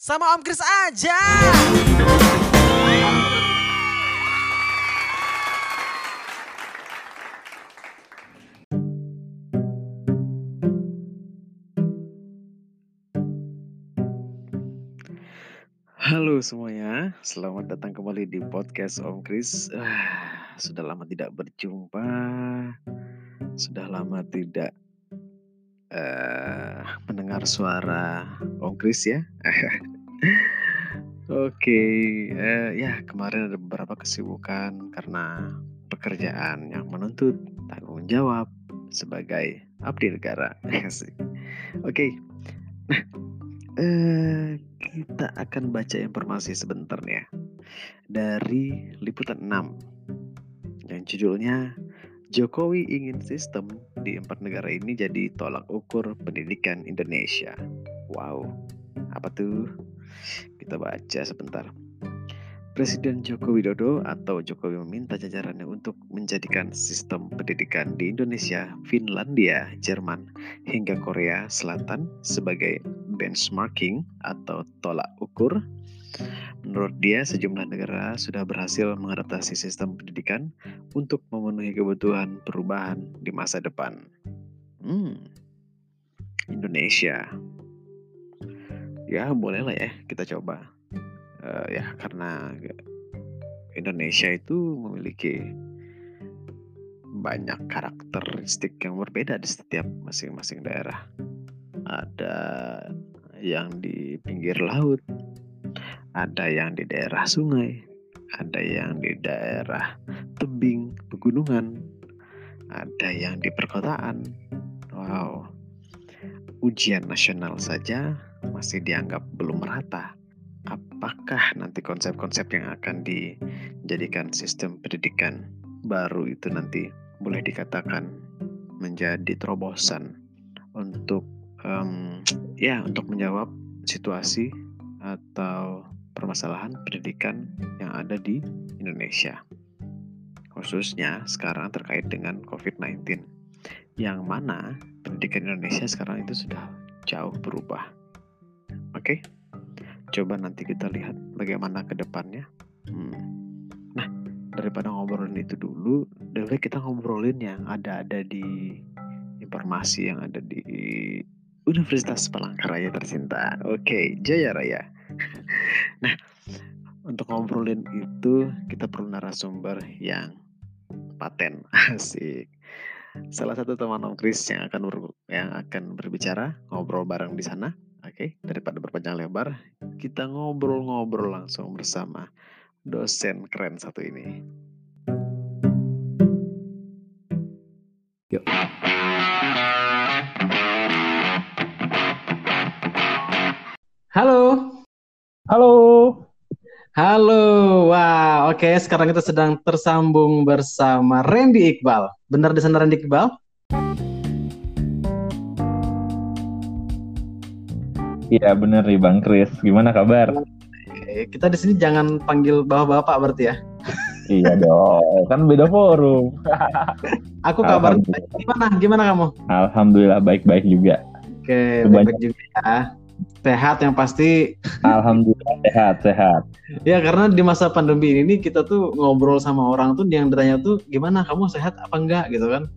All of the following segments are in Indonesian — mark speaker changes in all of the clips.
Speaker 1: Sama Om Kris aja.
Speaker 2: Halo semuanya, selamat datang kembali di podcast Om Kris. Ah, sudah lama tidak berjumpa, sudah lama tidak uh, mendengar suara Om Kris ya. Oke, uh, ya kemarin ada beberapa kesibukan karena pekerjaan yang menuntut tanggung jawab sebagai abdi negara. Oke, nah. Uh, kita akan baca informasi sebentar ya dari liputan 6 yang judulnya Jokowi ingin sistem di empat negara ini jadi tolak ukur pendidikan Indonesia. Wow, apa tuh? Kita baca sebentar. Presiden Joko Widodo atau Jokowi meminta jajarannya untuk menjadikan sistem pendidikan di Indonesia, Finlandia, Jerman, hingga Korea Selatan sebagai benchmarking atau tolak ukur. Menurut dia, sejumlah negara sudah berhasil mengadaptasi sistem pendidikan untuk memenuhi kebutuhan perubahan di masa depan. Hmm, Indonesia. Ya, bolehlah ya kita coba. Uh, ya, karena Indonesia itu memiliki banyak karakteristik yang berbeda di setiap masing-masing daerah. Ada yang di pinggir laut, ada yang di daerah sungai, ada yang di daerah tebing, pegunungan, ada yang di perkotaan. Wow, ujian nasional saja masih dianggap belum merata. Apakah nanti konsep-konsep yang akan dijadikan sistem pendidikan baru itu nanti boleh dikatakan menjadi terobosan untuk um, ya untuk menjawab situasi atau permasalahan pendidikan yang ada di Indonesia. Khususnya sekarang terkait dengan COVID-19. Yang mana pendidikan Indonesia sekarang itu sudah jauh berubah. Oke, coba nanti kita lihat bagaimana ke depannya. Hmm. Nah, daripada ngobrolin itu dulu, dulu kita ngobrolin yang ada-ada di informasi yang ada di Universitas Palangkaraya tercinta. Oke, Jaya Raya. nah, untuk ngobrolin itu kita perlu narasumber yang paten, asik. Salah satu teman Om Kris yang akan ber, yang akan berbicara ngobrol bareng di sana. Oke, daripada berpanjang lebar, kita ngobrol-ngobrol langsung bersama dosen keren satu ini. Yuk.
Speaker 1: Halo.
Speaker 3: Halo.
Speaker 1: Halo. Wah, oke. Sekarang kita sedang tersambung bersama Randy Iqbal. Benar di sana Randy Iqbal?
Speaker 3: Iya benar nih Bang Kris. Gimana kabar?
Speaker 1: Kita di sini jangan panggil bapak-bapak berarti ya.
Speaker 3: iya dong, kan beda forum.
Speaker 1: Aku kabar gimana? Gimana kamu?
Speaker 3: Alhamdulillah baik-baik juga.
Speaker 1: Oke, baik-baik juga ya sehat yang pasti.
Speaker 3: Alhamdulillah sehat sehat.
Speaker 1: ya karena di masa pandemi ini kita tuh ngobrol sama orang tuh yang ditanya tuh gimana kamu sehat apa enggak gitu kan?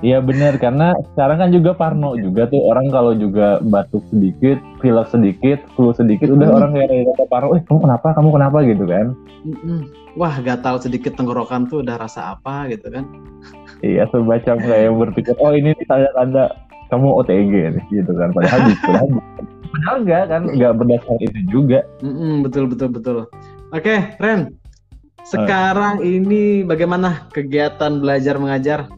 Speaker 3: Iya benar karena sekarang kan juga Parno juga tuh. Orang kalau juga batuk sedikit, pilek sedikit, flu sedikit udah hmm. orang kayak kata Parno, eh kamu kenapa, kamu kenapa? gitu kan?
Speaker 1: Wah gatal sedikit tenggorokan tuh udah rasa apa gitu kan?
Speaker 3: iya semacam kayak berpikir oh ini tanda tanda kamu OTG nih gitu kan. Padahal padahal padahal enggak kan enggak berdasar itu juga.
Speaker 1: Mm betul betul betul. Oke Ren. Sekarang uh. ini bagaimana kegiatan belajar mengajar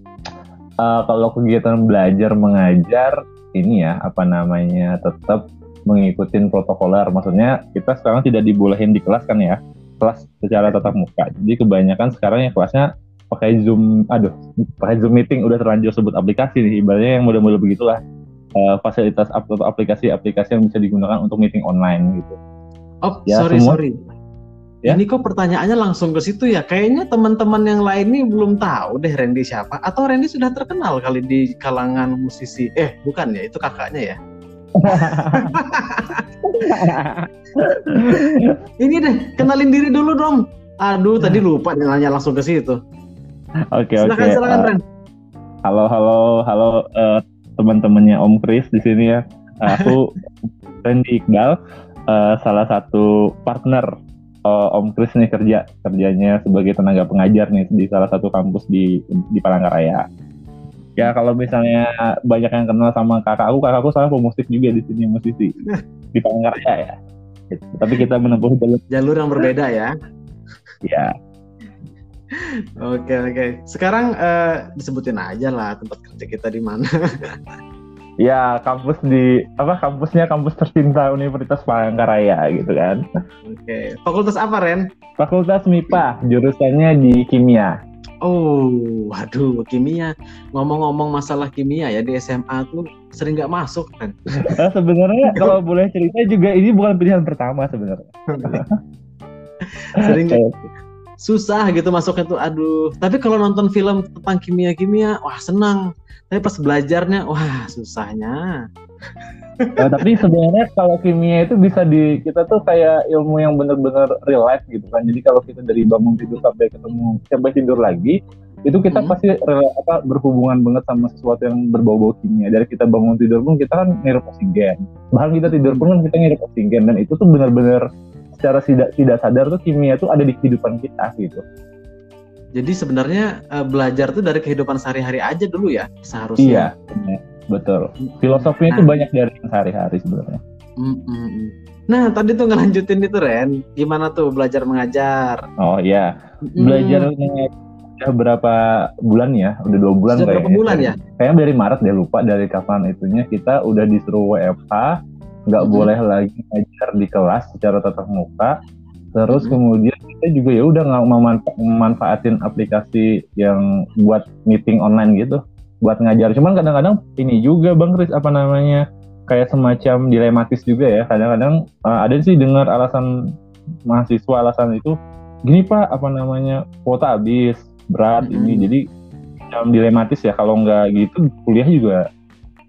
Speaker 3: uh, kalau kegiatan belajar mengajar ini ya apa namanya tetap mengikuti protokoler maksudnya kita sekarang tidak dibolehin di kelas kan ya kelas secara tatap muka jadi kebanyakan sekarang ya kelasnya pakai zoom aduh pakai zoom meeting udah terlanjur sebut aplikasi nih ibaratnya yang model-model begitulah uh, fasilitas atau aplikasi-aplikasi yang bisa digunakan untuk meeting online gitu.
Speaker 1: Oh, ya, sorry semua, sorry. Ya? Ini kok pertanyaannya langsung ke situ ya? Kayaknya teman-teman yang lain ini belum tahu deh Randy siapa. Atau Randy sudah terkenal kali di kalangan musisi. Eh, bukan ya, itu kakaknya ya. Ini deh, kenalin diri dulu dong. Aduh, tadi lupa nanya langsung ke situ.
Speaker 3: Oke, oke.
Speaker 1: Silakan, silakan,
Speaker 3: Eh,
Speaker 1: Ren.
Speaker 3: halo, halo, halo eh, teman-temannya Om Kris di sini ya. Eh, Aku Randy Iqbal, eh, salah satu partner eh, Om Kris nih kerja kerjanya sebagai tenaga pengajar nih di salah satu kampus di di Palangkaraya. Ya kalau misalnya banyak yang kenal sama kakak aku, kakak aku salah pemusik juga di sini musisi di Palangkaraya ya. Gitu. Tapi kita menempuh jalur
Speaker 1: Jalur yang berbeda ya.
Speaker 3: ya.
Speaker 1: Oke, oke. Sekarang eh, disebutin aja lah tempat kerja kita di mana.
Speaker 3: Ya kampus di apa kampusnya kampus tercinta Universitas Palangkaraya gitu kan.
Speaker 1: Oke. Fakultas apa, Ren?
Speaker 3: Fakultas MIPA, jurusannya di kimia.
Speaker 1: Oh, waduh, kimia. Ngomong-ngomong masalah kimia ya di SMA tuh sering nggak masuk kan?
Speaker 3: Eh, sebenarnya kalau boleh cerita juga ini bukan pilihan pertama sebenarnya.
Speaker 1: sering susah gitu masuknya tuh. Aduh. Tapi kalau nonton film tentang kimia-kimia, wah senang. Tapi pas belajarnya, wah susahnya.
Speaker 3: eh, tapi sebenarnya kalau kimia itu bisa di kita tuh kayak ilmu yang benar-benar real life gitu kan. Jadi kalau kita dari bangun tidur sampai ketemu sampai tidur lagi itu kita
Speaker 1: Hmm.
Speaker 3: pasti apa berhubungan banget sama sesuatu yang berbau-bau kimia. Dari kita bangun tidur pun kita kan ngirup oksigen. Bahkan kita tidur pun kan kita ngirup oksigen dan itu tuh benar-benar secara tidak tidak sadar tuh kimia tuh ada di kehidupan kita gitu.
Speaker 1: Jadi sebenarnya eh, belajar tuh dari kehidupan sehari-hari aja dulu ya
Speaker 3: Iya,
Speaker 1: seharusnya.
Speaker 3: benar. betul. Filosofinya
Speaker 1: Nah.
Speaker 3: banyak dari sehari-hari sebenarnya.
Speaker 1: Mm, mm, mm. Nah tadi tuh ngelanjutin itu Ren, gimana tuh belajar mengajar?
Speaker 3: Oh iya,
Speaker 1: Mm,
Speaker 3: belajar udah berapa bulan ya? Udah dua bulan
Speaker 1: Sudah berapa
Speaker 3: kayaknya.
Speaker 1: bulan ya?
Speaker 3: Kayaknya dari Maret deh lupa dari kapan itunya kita udah disuruh WFH, nggak
Speaker 1: Mhm.
Speaker 3: boleh lagi ngajar di kelas secara tatap muka. Terus
Speaker 1: Mhm.
Speaker 3: kemudian kita juga ya udah nggak memanfa- memanfaatin aplikasi yang buat meeting online gitu, buat ngajar. Cuman kadang-kadang ini juga Bang Kris apa namanya kayak semacam dilematis juga ya. Kadang-kadang uh, ada sih dengar alasan mahasiswa alasan itu gini Pak apa namanya kuota habis berat
Speaker 1: Mhm.
Speaker 3: ini jadi dilematis ya kalau nggak gitu kuliah juga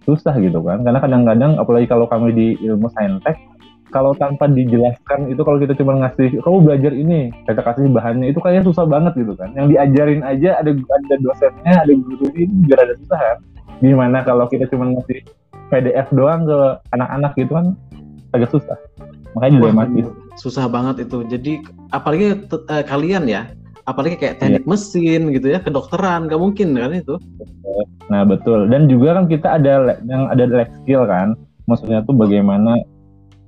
Speaker 3: susah gitu kan. Karena kadang-kadang apalagi kalau kami di ilmu saintek kalau tanpa dijelaskan itu kalau kita cuma ngasih kamu belajar ini kita kasih bahannya itu kayaknya susah banget gitu kan. Yang diajarin aja ada ada dosennya ada gurunya itu juga ada susah kan. Gimana kalau kita cuma ngasih PDF doang ke anak-anak gitu kan agak susah. Makanya dilematis.
Speaker 1: Susah banget itu. Jadi apalagi eh, kalian ya, apalagi kayak teknik mesin gitu ya, kedokteran, nggak mungkin kan itu.
Speaker 3: Nah betul dan juga kan kita ada yang ada life skill kan, maksudnya tuh bagaimana.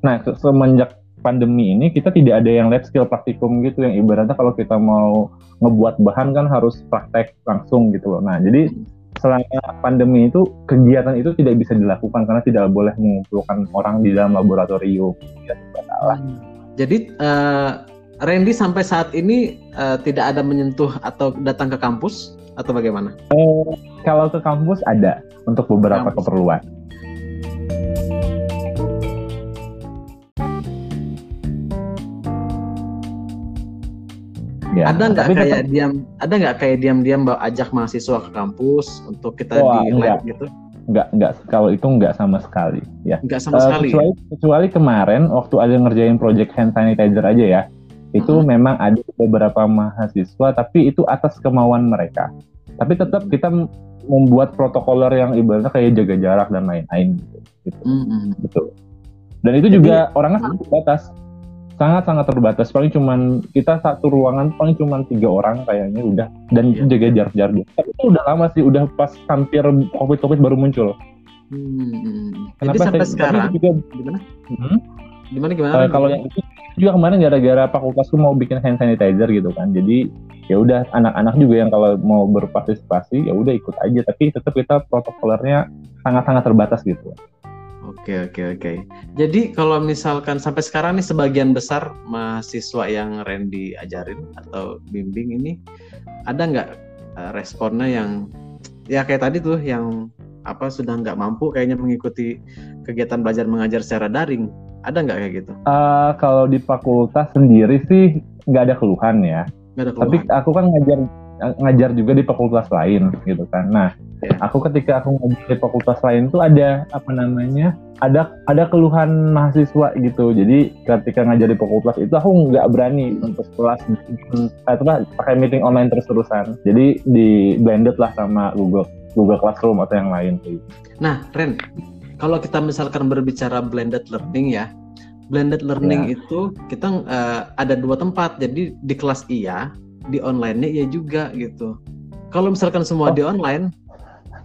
Speaker 3: Nah se- semenjak pandemi ini kita tidak ada yang life skill praktikum gitu yang ibaratnya kalau kita mau ngebuat bahan kan harus praktek langsung gitu loh. Nah jadi selama pandemi itu kegiatan itu tidak bisa dilakukan karena tidak boleh mengumpulkan orang di dalam laboratorium. Ya.
Speaker 1: Jadi eh, Randy sampai saat ini eh, tidak ada menyentuh atau datang ke kampus atau bagaimana?
Speaker 3: Kalau ke kampus ada untuk beberapa
Speaker 1: Kampus.
Speaker 3: keperluan. Ya,
Speaker 1: ada nggak
Speaker 3: tapi tetap-
Speaker 1: kayak diam, ada nggak kayak diam-diam bawa ajak mahasiswa ke kampus untuk kita
Speaker 3: Wah,
Speaker 1: di
Speaker 3: enggak.
Speaker 1: gitu?
Speaker 3: nggak nggak kalau itu nggak sama sekali ya
Speaker 1: Nggak sama
Speaker 3: Eh,
Speaker 1: sekali.
Speaker 3: kecuali kecuali kemarin waktu ada ngerjain project hand sanitizer aja ya itu
Speaker 1: Mhm.
Speaker 3: memang ada beberapa mahasiswa tapi itu atas kemauan mereka tapi tetap kita membuat protokoler yang ibaratnya kayak jaga jarak dan lain-lain gitu, gitu.
Speaker 1: Mm-mm.
Speaker 3: betul dan itu
Speaker 1: Jadi-
Speaker 3: juga orangnya sangat terbatas sangat sangat terbatas paling cuman kita satu ruangan paling cuman tiga orang kayaknya udah dan
Speaker 1: Iya.
Speaker 3: jaga jarak jarak tapi itu udah lama sih udah pas hampir covid covid baru muncul
Speaker 1: Hmm. Jadi
Speaker 3: Kenapa
Speaker 1: sampai
Speaker 3: saya-
Speaker 1: sekarang
Speaker 3: juga
Speaker 1: gimana?
Speaker 3: Hmm?
Speaker 1: Gimana gimana?
Speaker 3: Eh, kalau yang itu juga kemarin gara-gara fakultasku mau bikin hand sanitizer gitu kan. Jadi ya udah anak-anak juga yang kalau mau berpartisipasi ya udah ikut aja tapi tetap kita protokolernya sangat-sangat terbatas gitu.
Speaker 1: Oke oke oke. Jadi kalau misalkan sampai sekarang nih sebagian besar mahasiswa yang Randy ajarin atau bimbing ini ada nggak eh, responnya yang ya kayak tadi tuh yang apa sudah nggak mampu kayaknya mengikuti kegiatan belajar mengajar secara daring. Ada nggak kayak gitu?
Speaker 3: Eh, kalau di fakultas sendiri sih nggak ada keluhan ya.
Speaker 1: Ada
Speaker 3: Tapi
Speaker 1: keluhan.
Speaker 3: aku kan ngajar ngajar juga di fakultas lain gitu kan. Nah,
Speaker 1: Ya.
Speaker 3: aku ketika aku ngajar di fakultas lain tuh ada apa namanya? Ada ada keluhan mahasiswa gitu. Jadi ketika ngajar di fakultas itu aku nggak berani untuk kelas itu lah pakai meeting online terus-terusan. Jadi di blended lah sama Google Google Classroom atau yang lain gitu.
Speaker 1: Nah, Ren, kalau kita misalkan berbicara blended learning ya, blended learning itu kita eh, ada dua tempat. Jadi di kelas iya, di online-nya iya juga gitu. Kalau misalkan semua
Speaker 3: Oh.
Speaker 1: di online,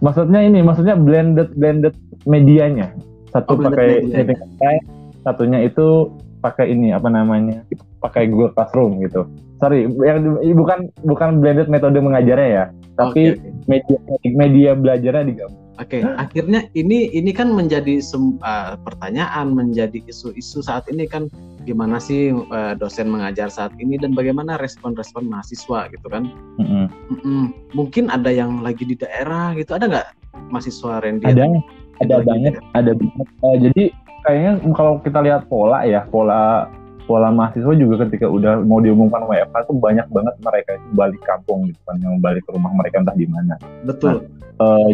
Speaker 3: Maksudnya ini, maksudnya blended blended medianya. Satu
Speaker 1: Oh,
Speaker 3: pakai
Speaker 1: media.
Speaker 3: meeting online, satunya itu pakai ini apa namanya? Pakai Google Classroom gitu. Sorry, yang bukan bukan blended metode mengajarnya ya, tapi
Speaker 1: oke.
Speaker 3: media media belajarnya digabung.
Speaker 1: Oke, akhirnya ini ini kan menjadi sem- eh, pertanyaan, menjadi isu-isu saat ini kan gimana sih eh, dosen mengajar saat ini dan bagaimana respon-respon mahasiswa gitu kan?
Speaker 3: Mm-mm.
Speaker 1: Mm-mm. Mungkin ada yang lagi di daerah gitu, ada nggak mahasiswa Randy?
Speaker 3: Ada
Speaker 1: yang
Speaker 3: ada banget, ada banget. Eh, jadi kayaknya kalau kita lihat pola ya, pola pola mahasiswa juga ketika udah mau diumumkan WFH tuh banyak banget mereka itu balik kampung gitu kan, yang balik ke rumah mereka entah di mana.
Speaker 1: Betul.
Speaker 3: Eh,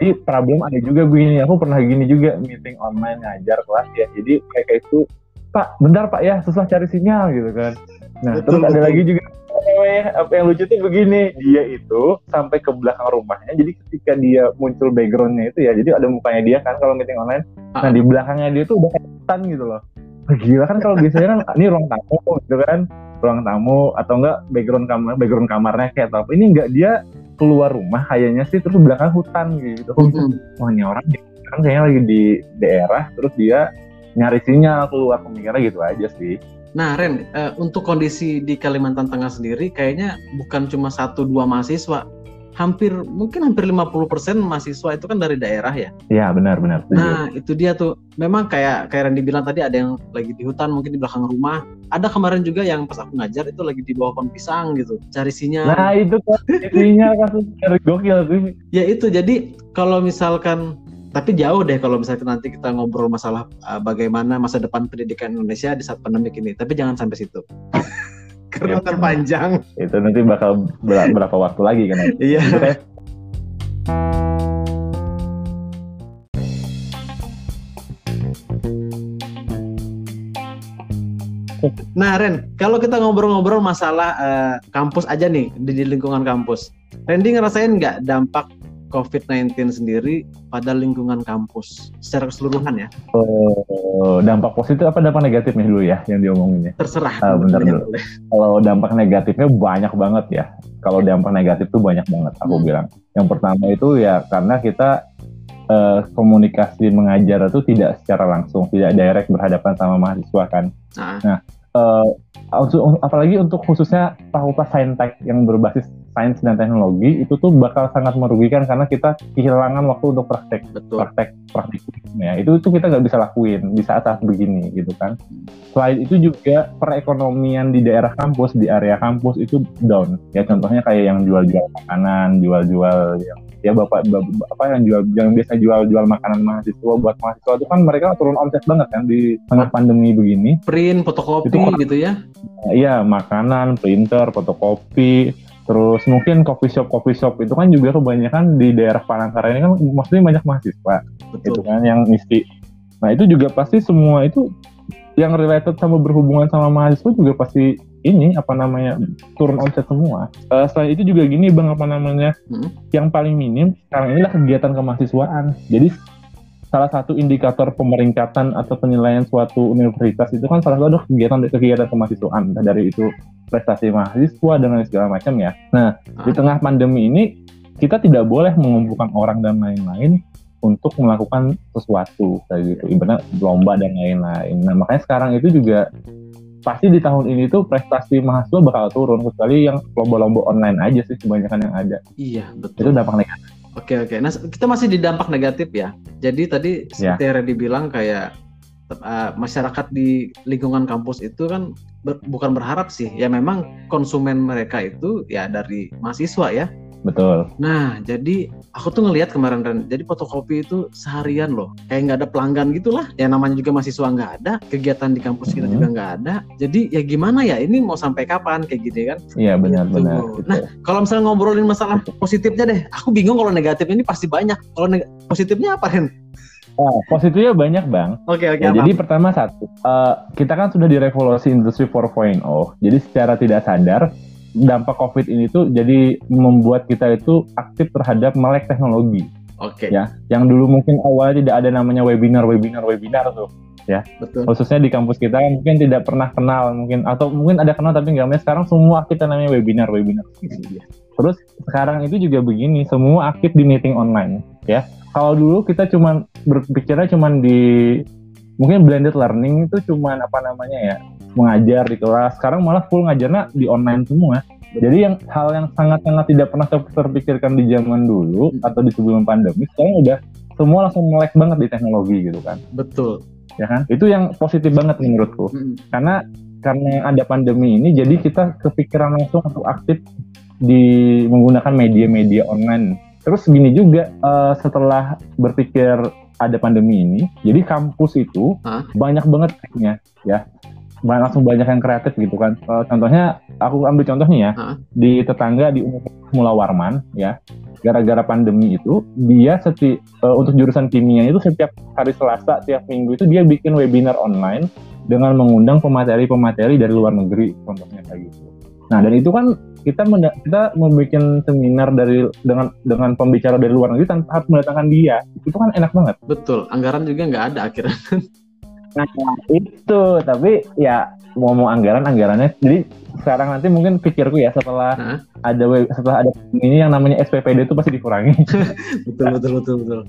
Speaker 3: jadi problem ada juga begini aku pernah gini juga meeting online ngajar kelas ya jadi mereka itu pak bentar pak ya susah cari sinyal gitu kan nah
Speaker 1: Betul,
Speaker 3: terus ada
Speaker 1: betul.
Speaker 3: lagi juga apa namanya, apa yang lucu tuh begini dia itu sampai ke belakang rumahnya jadi ketika dia muncul backgroundnya itu ya jadi ada mukanya dia kan kalau meeting online nah
Speaker 1: Ah.
Speaker 3: di belakangnya dia tuh udah hutan gitu loh gila kan kalau biasanya kan ini ruang tamu gitu kan ruang tamu atau enggak background kamar background kamarnya kayak apa ini enggak dia keluar rumah kayaknya sih terus belakang hutan gitu
Speaker 1: Mm-mm.
Speaker 3: wah ini orang kan kayaknya lagi di daerah terus dia nyari sinyal keluar pemikirannya gitu aja sih
Speaker 1: Nah, Ren, eh, untuk kondisi di Kalimantan Tengah sendiri kayaknya bukan cuma satu dua mahasiswa. Hampir mungkin hampir 50% mahasiswa itu kan dari daerah ya.
Speaker 3: ya benar benar.
Speaker 1: Nah, itu dia tuh. Memang kayak kayak Randy bilang tadi ada yang lagi di hutan, mungkin di belakang rumah. Ada kemarin juga yang pas aku ngajar itu lagi di bawah pohon pisang gitu, cari sinyal.
Speaker 3: nah itu kan sinyal kasus gokil sih
Speaker 1: Ya itu jadi kalau misalkan tapi jauh deh kalau misalkan nanti kita ngobrol masalah uh, bagaimana masa depan pendidikan Indonesia di saat pandemi ini. Tapi jangan sampai situ. Karena akan panjang.
Speaker 3: itu nanti bakal ber- berapa waktu lagi kan
Speaker 1: Iya.
Speaker 3: Itu kayak
Speaker 1: Nah, Ren, kalau kita ngobrol-ngobrol masalah eh, kampus aja nih di, di lingkungan kampus. Randy ngerasain nggak dampak COVID-19 sendiri pada lingkungan kampus secara keseluruhan ya?
Speaker 3: eh, dampak positif apa dampak negatif nih dulu ya yang diomongin ya
Speaker 1: Terserah.
Speaker 3: Ah, bentar dulu.
Speaker 1: boleh.
Speaker 3: kalau dampak negatifnya banyak banget ya. Kalau dampak negatif tuh banyak banget aku
Speaker 1: Hmm.
Speaker 3: bilang. Yang pertama itu ya karena kita eh, komunikasi mengajar itu tidak secara langsung, tidak direct berhadapan sama mahasiswa kan.
Speaker 1: Nah,
Speaker 3: Eh, untuk- apalagi untuk khususnya fakultas saintek yang berbasis sains dan teknologi itu tuh bakal sangat merugikan karena kita kehilangan waktu untuk praktek
Speaker 1: betul.
Speaker 3: praktek praktikum ya itu itu kita nggak bisa lakuin di saat saat begini gitu kan selain itu juga perekonomian di daerah kampus di area kampus itu down ya contohnya kayak yang jual-jual makanan jual-jual yang ya bapak bap- apa yang jual yang biasa jual-jual makanan mahasiswa buat mahasiswa itu kan mereka turun omset banget kan di tengah pandemi begini
Speaker 1: Print, fotokopi
Speaker 3: Itu kok-
Speaker 1: gitu ya?
Speaker 3: Iya, makanan, printer, fotokopi, terus mungkin coffee shop coffee shop itu kan juga kebanyakan di daerah Palangkaraya ini kan maksudnya banyak mahasiswa
Speaker 1: Betul.
Speaker 3: kan yang ngisi. Nah itu juga pasti semua itu yang related sama berhubungan sama mahasiswa juga pasti ini apa namanya turun omset semua. Eh, selain itu juga gini bang apa namanya
Speaker 1: Hmm.
Speaker 3: yang paling minim sekarang inilah kegiatan kemahasiswaan. Jadi salah satu indikator pemeringkatan atau penilaian suatu universitas itu kan salah satu kegiatan kegiatan kemahasiswaan dari itu prestasi mahasiswa dan lain segala macam ya. Nah di
Speaker 1: Ah.
Speaker 3: tengah pandemi ini kita tidak boleh mengumpulkan orang dan lain-lain untuk melakukan sesuatu kayak gitu, ibaratnya lomba dan lain-lain. Nah makanya sekarang itu juga pasti di tahun ini tuh prestasi mahasiswa bakal turun kecuali yang lomba-lomba online aja sih kebanyakan yang ada.
Speaker 1: Iya,
Speaker 3: Itu
Speaker 1: betul.
Speaker 3: dampak negatif.
Speaker 1: Oke, oke. Nah, kita masih di dampak negatif ya. Jadi tadi
Speaker 3: Ya.
Speaker 1: seperti yang Randy bilang kayak uh, masyarakat di lingkungan kampus itu kan ber- bukan berharap sih. Ya memang konsumen mereka itu ya dari mahasiswa ya.
Speaker 3: Betul.
Speaker 1: Nah, jadi aku tuh ngelihat kemarin Ren, jadi fotokopi itu seharian loh, kayak nggak ada pelanggan gitulah. Ya namanya juga mahasiswa nggak ada, kegiatan di kampus kita
Speaker 3: Hmm.
Speaker 1: juga nggak ada. Jadi ya gimana ya, ini mau sampai kapan kayak gini kan?
Speaker 3: Iya benar
Speaker 1: Gitu.
Speaker 3: benar.
Speaker 1: Nah, kalau misalnya ngobrolin masalah positifnya deh, aku bingung kalau negatifnya ini pasti banyak. Kalau positifnya apa Ren?
Speaker 3: Nah, positifnya banyak bang.
Speaker 1: Oke oke.
Speaker 3: Ya,
Speaker 1: apa?
Speaker 3: jadi pertama satu, eh, kita kan sudah direvolusi industri 4.0. Jadi secara tidak sadar dampak COVID ini tuh jadi membuat kita itu aktif terhadap melek teknologi.
Speaker 1: Oke,
Speaker 3: Ya, yang dulu mungkin awalnya tidak ada namanya webinar, webinar, webinar tuh.
Speaker 1: betul.
Speaker 3: Khususnya di kampus kita kan mungkin tidak pernah kenal mungkin atau mungkin ada kenal tapi nggak sekarang semua kita namanya webinar, webinar. Terus sekarang itu juga begini, semua aktif di meeting online, ya. Kalau dulu kita cuman berpikirnya cuman di mungkin blended learning itu cuman apa namanya ya mengajar di kelas. Sekarang malah full ngajarnya di online semua. Jadi yang hal yang sangat-sangat tidak pernah ter- terpikirkan di zaman dulu
Speaker 1: Hmm.
Speaker 3: atau di sebelum pandemi, sekarang udah semua langsung melek banget di teknologi gitu kan,
Speaker 1: Betul.
Speaker 3: ya kan? Itu yang positif banget menurutku
Speaker 1: Mm-mm.
Speaker 3: karena karena ada pandemi ini jadi kita kepikiran langsung untuk aktif di menggunakan media-media online terus gini juga eh, setelah berpikir ada pandemi ini jadi kampus itu
Speaker 1: Hah?
Speaker 3: banyak banget triknya ya langsung banyak yang kreatif gitu kan Eh, contohnya aku ambil contoh nih ya
Speaker 1: Hah?
Speaker 3: di tetangga di Mula Warman ya gara-gara pandemi itu dia seti eh, untuk jurusan kimia itu setiap hari Selasa tiap minggu itu dia bikin webinar online dengan mengundang pemateri-pemateri dari luar negeri contohnya kayak gitu. Nah dan itu kan kita kita membuat seminar dari dengan dengan pembicara dari luar negeri tanpa harus mendatangkan dia itu kan enak banget.
Speaker 1: Betul. Anggaran juga nggak ada akhirnya.
Speaker 3: Nah itu tapi ya mau mau anggaran anggarannya jadi sekarang nanti mungkin pikirku ya setelah
Speaker 1: Hah?
Speaker 3: ada we- setelah ada ini yang namanya SPPD itu pasti dikurangi.
Speaker 1: betul betul betul betul.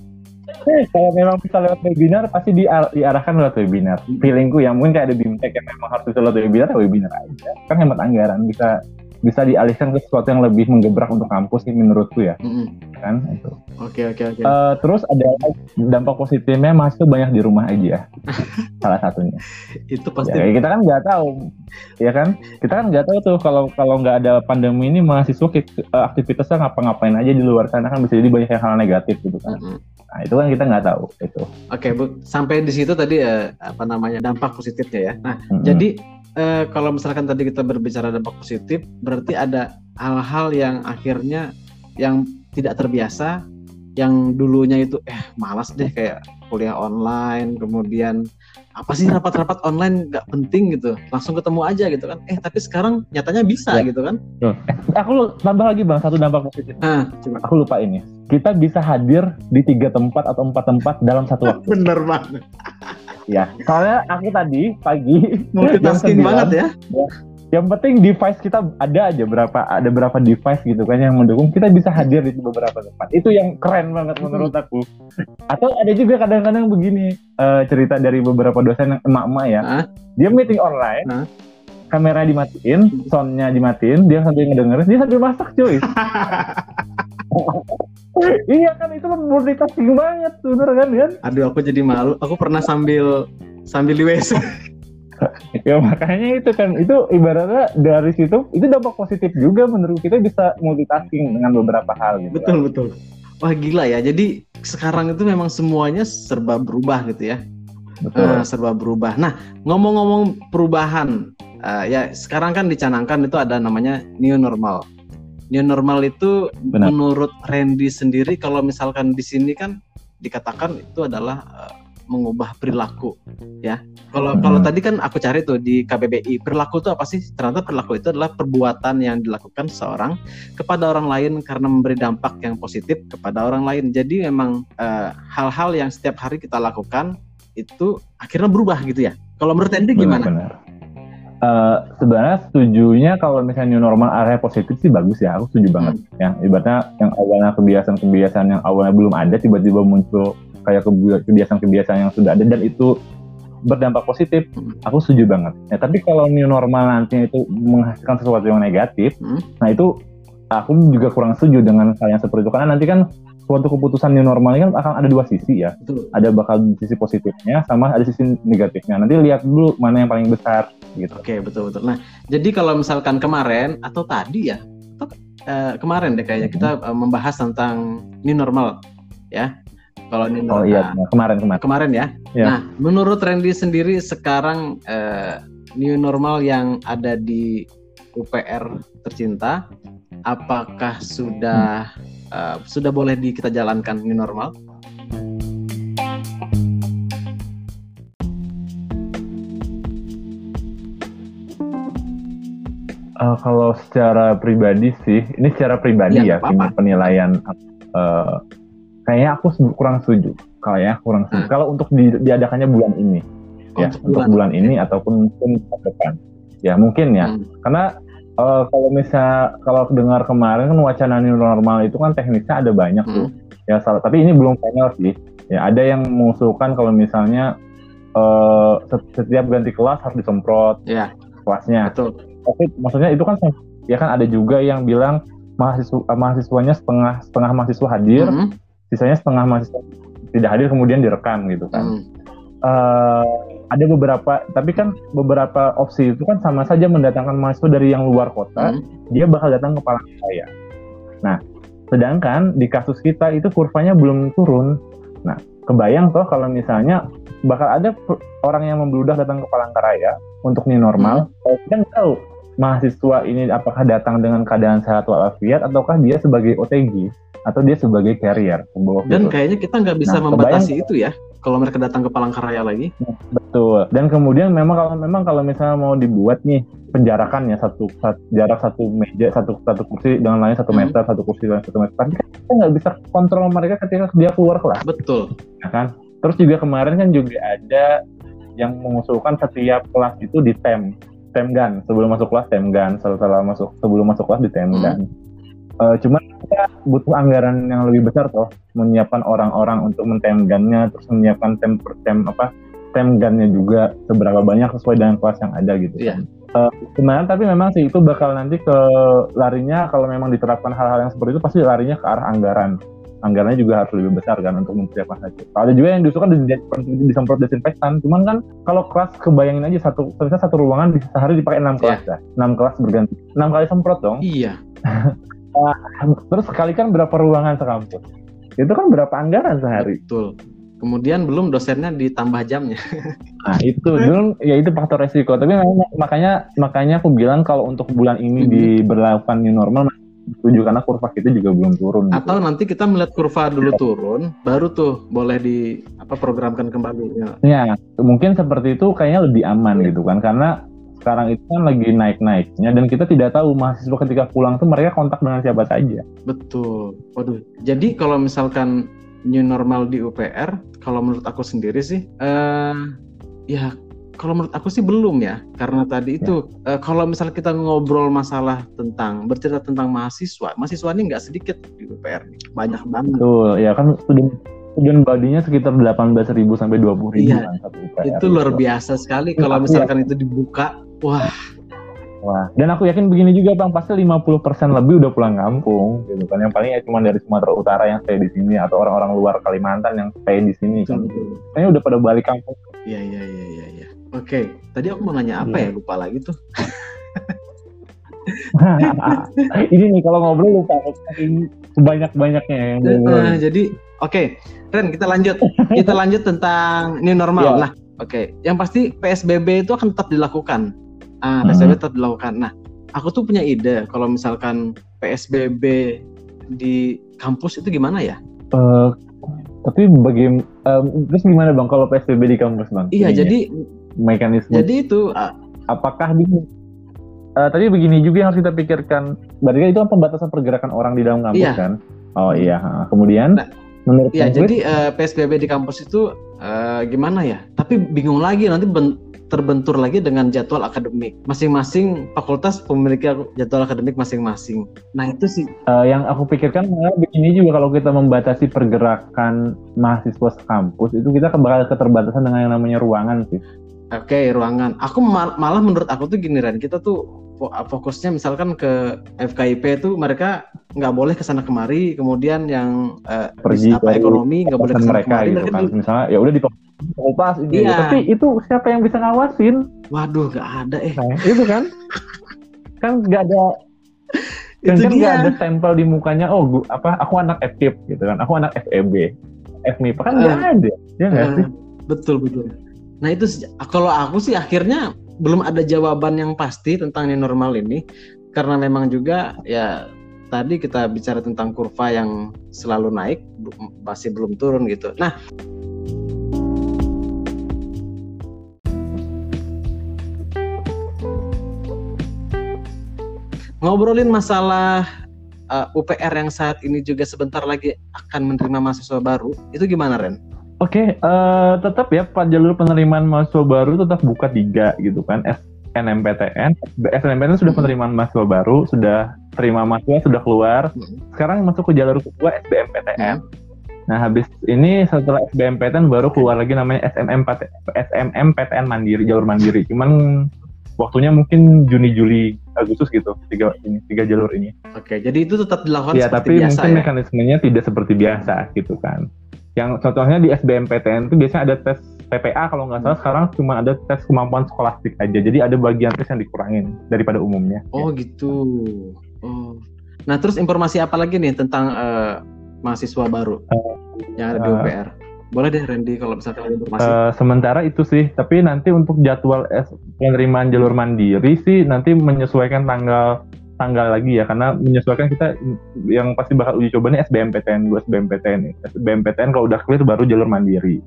Speaker 3: Kalau memang bisa lewat webinar pasti diar- diarahkan lewat webinar. Feelingku ya mungkin kayak ada bimtek yang memang harus bisa lewat webinar, ya webinar aja. Kan hemat anggaran bisa bisa dialihkan ke sesuatu yang lebih menggebrak untuk kampus sih menurutku ya
Speaker 1: Mm-mm.
Speaker 3: kan itu.
Speaker 1: Oke oke oke.
Speaker 3: Eh, terus ada dampak positifnya mahasiswa banyak di rumah aja salah satunya.
Speaker 1: Itu
Speaker 3: Ya,
Speaker 1: pasti.
Speaker 3: kayak kita kan nggak tahu, ya kan? Kita kan nggak tahu tuh kalau kalau nggak ada pandemi ini mahasiswa eh, aktivitasnya ngapa-ngapain aja di luar sana kan bisa jadi banyak hal negatif gitu kan.
Speaker 1: Mm-mm.
Speaker 3: Nah itu kan kita nggak tahu itu.
Speaker 1: Oke bu, sampai di situ tadi eh, apa namanya dampak positifnya ya. Nah
Speaker 3: Mm-mm.
Speaker 1: jadi eh, kalau misalkan tadi kita berbicara dampak positif, berarti ada hal-hal yang akhirnya yang tidak terbiasa, yang dulunya itu eh malas deh kayak kuliah online, kemudian apa sih rapat-rapat online nggak penting gitu, langsung ketemu aja gitu kan. Eh tapi sekarang nyatanya bisa
Speaker 3: Ya.
Speaker 1: gitu kan.
Speaker 3: aku tambah lagi bang satu dampak positif.
Speaker 1: Nah, coba.
Speaker 3: Aku lupa ini. Kita bisa hadir di tiga tempat atau empat tempat dalam satu waktu.
Speaker 1: Bener banget.
Speaker 3: Ya. Soalnya aku tadi pagi
Speaker 1: Multitasking banget ya.
Speaker 3: yang penting device kita ada aja berapa ada berapa device gitu kan yang mendukung kita bisa hadir di beberapa tempat itu yang keren banget menurut aku atau ada juga kadang-kadang begini eh, cerita dari beberapa dosen yang emak-emak ya
Speaker 1: Hah?
Speaker 3: dia meeting online
Speaker 1: Hah?
Speaker 3: kamera dimatiin soundnya dimatiin dia sambil ngedengerin dia sambil masak cuy iya kan itu kan multitasking banget bener kan kan
Speaker 1: Aduh aku jadi malu. Aku pernah sambil sambil di WC.
Speaker 3: ya makanya itu kan itu ibaratnya dari situ itu dampak positif juga menurut kita bisa multitasking dengan beberapa hal gitu
Speaker 1: betul betul. Wah gila ya. Jadi sekarang itu memang semuanya serba berubah gitu ya.
Speaker 3: betul
Speaker 1: Ah, serba berubah. Nah ngomong-ngomong perubahan, ah, ya sekarang kan dicanangkan itu ada namanya new normal. New normal itu
Speaker 3: Benar.
Speaker 1: menurut Randy sendiri kalau misalkan di sini kan dikatakan itu adalah eh, mengubah perilaku ya. Kalau
Speaker 3: Hmm.
Speaker 1: kalau tadi kan aku cari tuh di KBBI perilaku itu apa sih? Ternyata perilaku itu adalah perbuatan yang dilakukan seseorang kepada orang lain karena memberi dampak yang positif kepada orang lain. Jadi memang eh, hal-hal yang setiap hari kita lakukan itu akhirnya berubah gitu ya. Kalau menurut Randy gimana?
Speaker 3: Benar. Eh, sebenarnya setujunya kalau misalnya new normal area positif sih bagus ya, aku setuju banget. Ya, ibaratnya yang awalnya kebiasaan-kebiasaan yang awalnya belum ada tiba-tiba muncul kayak kebi- kebiasaan-kebiasaan yang sudah ada dan itu berdampak positif,
Speaker 1: Hmm.
Speaker 3: aku setuju banget. Ya, tapi kalau new normal nantinya itu menghasilkan sesuatu yang negatif,
Speaker 1: Hmm.
Speaker 3: nah itu aku juga kurang setuju dengan hal yang seperti itu karena nanti kan suatu keputusan new normal ini kan akan ada dua sisi ya
Speaker 1: Betul.
Speaker 3: ada bakal sisi positifnya sama ada sisi negatifnya. Nanti lihat dulu mana yang paling besar gitu.
Speaker 1: Oke, betul betul. Nah, jadi kalau misalkan kemarin atau tadi ya, atau eh, kemarin deh kayaknya kita eh, membahas tentang new normal ya. Kalau new
Speaker 3: Oh
Speaker 1: normal
Speaker 3: iya, nah, kemarin kemarin.
Speaker 1: kemarin ya.
Speaker 3: Ya.
Speaker 1: Nah, menurut Randy sendiri sekarang eh, new normal yang ada di UPR tercinta, apakah sudah eh, sudah boleh di kita jalankan new normal?
Speaker 3: Eh, kalau secara pribadi sih, ini secara pribadi ya,
Speaker 1: apa-apa.
Speaker 3: penilaian. eh, kayaknya aku kurang setuju. Kayaknya kurang setuju.
Speaker 1: Hmm.
Speaker 3: Kalau untuk di- diadakannya bulan ini, ya,
Speaker 1: Untuk
Speaker 3: untuk
Speaker 1: bulan.
Speaker 3: ini ataupun mungkin ke depan, ya mungkin ya.
Speaker 1: Hmm.
Speaker 3: Karena eh, kalau misal kalau dengar kemarin kan wacana new normal itu kan teknisnya ada banyak tuh.
Speaker 1: Hmm.
Speaker 3: Ya salah, tapi ini belum final sih. Ya ada yang mengusulkan kalau misalnya set- setiap ganti kelas harus disemprot
Speaker 1: Ya,
Speaker 3: kelasnya.
Speaker 1: betul.
Speaker 3: Tapi maksudnya itu kan ya kan ada juga yang bilang mahasiswa eh, mahasiswanya setengah setengah mahasiswa hadir,
Speaker 1: Hmm.
Speaker 3: sisanya setengah mahasiswa tidak hadir kemudian direkam gitu kan.
Speaker 1: Hmm.
Speaker 3: Ada beberapa tapi kan beberapa opsi itu kan sama saja mendatangkan mahasiswa dari yang luar kota,
Speaker 1: Hmm.
Speaker 3: dia bakal datang ke Palangkaraya. Nah, sedangkan di kasus kita itu kurvanya belum turun. Nah, kebayang toh kalau misalnya bakal ada orang yang membludak datang ke Palangkaraya untuk new normal, kalau kita nggak tahu mahasiswa ini apakah datang dengan keadaan sehat walafiat ataukah dia sebagai OTG atau dia sebagai carrier pembawa
Speaker 1: Dan
Speaker 3: virus.
Speaker 1: kayaknya kita nggak bisa
Speaker 3: Nah,
Speaker 1: membatasi itu ya. Kalau mereka datang ke Palangkaraya lagi.
Speaker 3: Betul. Dan kemudian memang kalau memang kalau misalnya mau dibuat nih penjarakan ya satu, sat- jarak satu meja satu satu kursi dengan lain satu
Speaker 1: Hmm.
Speaker 3: meter satu kursi dengan satu meter. Tapi kan kita nggak bisa kontrol mereka ketika dia keluar kelas,
Speaker 1: Betul.
Speaker 3: ya kan? Terus juga kemarin kan juga ada yang mengusulkan setiap kelas itu di tem tem gun sebelum masuk kelas tem gun setelah masuk sebelum masuk kelas di tem
Speaker 1: Hmm.
Speaker 3: gun. Eh, cuman kita butuh anggaran yang lebih besar toh menyiapkan orang-orang untuk mentemgannya terus menyiapkan tem per tem apa tem gunnya juga seberapa banyak sesuai dengan kelas yang ada gitu
Speaker 1: Iya.
Speaker 3: kan. Sebenarnya tapi memang sih itu bakal nanti ke larinya kalau memang diterapkan hal-hal yang seperti itu pasti larinya ke arah anggaran anggarannya juga harus lebih besar kan untuk mempersiapkan haji. Ada juga yang diusulkan di- disemprot desinfektan. Cuman kan kalau kelas kebayangin aja satu misalnya satu ruangan di sehari dipakai enam kelas ya, enam kelas berganti, enam kali semprot dong.
Speaker 1: Iya.
Speaker 3: Terus sekali kan berapa ruangan sekampus? Itu kan berapa anggaran sehari?
Speaker 1: Betul. Kemudian belum dosennya ditambah jamnya.
Speaker 3: Nah itu dulu ya itu faktor resiko. Tapi makanya makanya aku bilang kalau untuk bulan ini
Speaker 1: Mhm.
Speaker 3: diberlakukan new normal setuju karena kurva kita juga belum turun. gitu.
Speaker 1: Atau nanti kita melihat kurva dulu turun, baru tuh boleh di apa programkan kembali. Ya.
Speaker 3: Ya, mungkin seperti itu kayaknya lebih aman gitu kan karena sekarang itu kan lagi naik-naiknya dan kita tidak tahu mahasiswa ketika pulang tuh mereka kontak dengan siapa saja.
Speaker 1: Betul. Waduh. Jadi kalau misalkan new normal di UPR, kalau menurut aku sendiri sih, eh ya kalau menurut aku sih belum ya, karena tadi itu eh, kalau misalnya kita ngobrol masalah tentang bercerita tentang mahasiswa, mahasiswa ini nggak sedikit di UPR, banyak banget.
Speaker 3: Betul, ya kan student student body-nya sekitar 18.000 sampai 20.000
Speaker 1: Iya,
Speaker 3: kan satu UPR
Speaker 1: Itu luar
Speaker 3: gitu.
Speaker 1: biasa sekali kalau
Speaker 3: Aku
Speaker 1: misalkan itu dibuka, wah
Speaker 3: Wah, dan aku yakin begini juga Bang, pasti 50% lebih udah pulang kampung gitu kan. Yang paling ya cuma dari Sumatera Utara yang stay di sini atau orang-orang luar Kalimantan yang stay di sini kan. Kayaknya udah pada balik kampung.
Speaker 1: Iya iya iya iya. iya. Oke, tadi aku mau nanya apa ya
Speaker 3: Iya.
Speaker 1: lupa lagi tuh.
Speaker 3: Ini nih kalau ngobrol lupa saking sebanyak-banyaknya yang ngobrol.
Speaker 1: jadi oke, Ren kita lanjut. Kita lanjut tentang new normal.
Speaker 3: Iya.
Speaker 1: Nah, oke, yang pasti PSBB itu akan tetap dilakukan. Ah,
Speaker 3: Hmm.
Speaker 1: PSBB tetap dilakukan. Nah, aku tuh punya ide kalau misalkan PSBB di kampus itu gimana ya?
Speaker 3: Eh, tapi bagaimana terus gimana Bang kalau PSBB di kampus Bang?
Speaker 1: Iya,
Speaker 3: Ininya,
Speaker 1: jadi
Speaker 3: mekanisme
Speaker 1: jadi itu ah,
Speaker 3: apakah di Eh, tadi begini juga yang harus kita pikirkan. Berarti kan itu kan pembatasan pergerakan orang di dalam kampus
Speaker 1: Iya.
Speaker 3: kan? Oh iya. Kemudian
Speaker 1: Nah,
Speaker 3: menurut
Speaker 1: ya jadi eh, PSBB di kampus itu eh, gimana ya? Tapi bingung lagi nanti ben- terbentur lagi dengan jadwal akademik. Masing-masing fakultas memiliki jadwal akademik masing-masing. Nah, itu sih
Speaker 3: Eh, yang aku pikirkan malah begini juga kalau kita membatasi pergerakan mahasiswa sekampus itu kita bakal keterbatasan dengan yang namanya ruangan sih.
Speaker 1: Oke, ruangan. Aku mal- malah menurut aku tuh gini Ren, kita tuh fokusnya misalkan ke FKIP itu mereka nggak boleh ke sana kemari, kemudian yang eh,
Speaker 3: Pergi
Speaker 1: apa ekonomi nggak boleh ke
Speaker 3: Keterbatasan
Speaker 1: sana
Speaker 3: mereka
Speaker 1: kemari.
Speaker 3: gitu kan. Misalnya ya udah di fakultas ini.
Speaker 1: Iya.
Speaker 3: Tapi itu siapa yang bisa ngawasin?
Speaker 1: waduh, nggak ada eh.
Speaker 3: Nah, itu kan kan nggak ada kan
Speaker 1: Itu
Speaker 3: kan nggak ada stempel di mukanya oh gua, apa aku anak FKIP gitu kan aku anak FEB FMIPA kan nggak
Speaker 1: Eh.
Speaker 3: ada ya nggak
Speaker 1: Eh,
Speaker 3: sih
Speaker 1: betul betul. Nah itu kalau aku sih akhirnya belum ada jawaban yang pasti tentang new normal ini karena memang juga ya tadi kita bicara tentang kurva yang selalu naik masih belum turun gitu. Nah ngobrolin masalah uh, UPR yang saat ini juga sebentar lagi akan menerima mahasiswa baru itu gimana Ren?
Speaker 3: Oke, eh, tetap ya Pak jalur penerimaan mahasiswa baru tetap buka tiga gitu kan. SNMPTN, SNMPTN sudah
Speaker 1: Hmm.
Speaker 3: penerimaan mahasiswa baru, sudah terima mahasiswa sudah keluar.
Speaker 1: Hmm.
Speaker 3: Sekarang masuk ke jalur kedua SBMPTN. Nah habis ini setelah SBMPTN baru keluar lagi namanya SMMPT, SMMPTN mandiri jalur mandiri. Cuman waktunya mungkin Juni Juli Agustus gitu tiga ini tiga jalur ini.
Speaker 1: Oke, jadi itu tetap dilakukan
Speaker 3: Ya,
Speaker 1: seperti
Speaker 3: tapi
Speaker 1: biasa
Speaker 3: mungkin
Speaker 1: ya.
Speaker 3: mekanismenya tidak seperti biasa gitu kan. Yang contohnya di SBMPTN itu biasanya ada tes PPA kalau nggak salah sekarang cuma ada tes kemampuan skolastik aja. Jadi ada bagian tes yang dikurangin daripada umumnya.
Speaker 1: Oh gitu. Oh. Nah terus informasi apa lagi nih tentang eh, mahasiswa baru yang ada di
Speaker 3: eh,
Speaker 1: UPR? Boleh deh Randy kalau misalkan ada informasi.
Speaker 3: Eh, sementara itu sih, tapi nanti untuk jadwal S penerimaan jalur mandiri sih nanti menyesuaikan tanggal tanggal lagi ya karena menyesuaikan kita yang pasti bakal uji coba nih SBMPTN dua SBMPTN SBMPTN kalau udah clear baru jalur mandiri.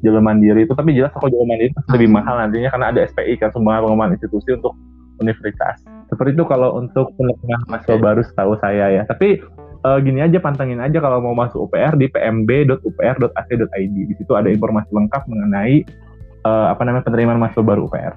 Speaker 3: Jalur mandiri itu tapi jelas kalau jalur mandiri pasti lebih
Speaker 1: Hmm.
Speaker 3: mahal nantinya karena ada SPI kan semua pengembangan institusi untuk universitas. Seperti itu kalau untuk penerimaan mahasiswa baru setahu saya ya. Tapi eh, gini aja pantengin aja kalau mau masuk UPR di pmb.upr.ac.id di situ ada informasi lengkap mengenai eh, apa namanya penerimaan mahasiswa baru UPR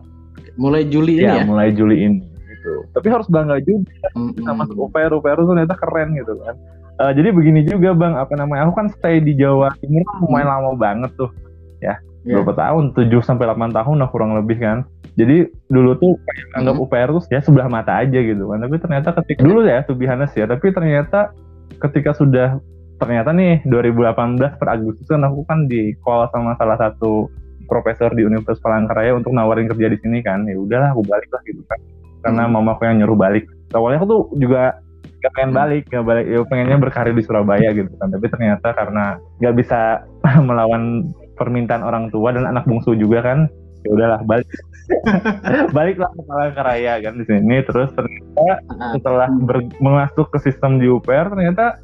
Speaker 1: Mulai Juli ini
Speaker 3: ya,
Speaker 1: ya.
Speaker 3: mulai Juli ini gitu. Tapi harus bangga juga
Speaker 1: Mm-mm.
Speaker 3: bisa masuk UPR, ternyata keren gitu kan. Eh, jadi begini juga bang, apa namanya? Aku kan stay di Jawa Timur kan lumayan lama banget tuh, ya
Speaker 1: Iya.
Speaker 3: berapa tahun? 7 sampai 8 tahun lah kurang lebih kan. Jadi dulu tuh kayak anggap
Speaker 1: Hmm.
Speaker 3: UPR tuh ya sebelah mata aja gitu kan. Tapi ternyata ketika dulu ya, be honest ya. Tapi ternyata ketika sudah ternyata nih 2018 per Agustus kan aku kan di call sama salah satu profesor di Universitas Palangkaraya untuk nawarin kerja di sini kan. Ya udahlah, aku balik lah gitu kan. Karena
Speaker 1: Hmm.
Speaker 3: mamaku yang nyuruh balik. Awalnya aku tuh juga gak pengen
Speaker 1: Hmm.
Speaker 3: balik, gak balik, ya pengennya berkarir di Surabaya gitu kan. Tapi ternyata karena nggak bisa melawan permintaan orang tua dan anak bungsu juga kan, ya udahlah balik. Baliklah ke Palangkaraya kan di sini. Terus ternyata
Speaker 1: Ah,
Speaker 3: setelah ber- masuk ke sistem di UPR ternyata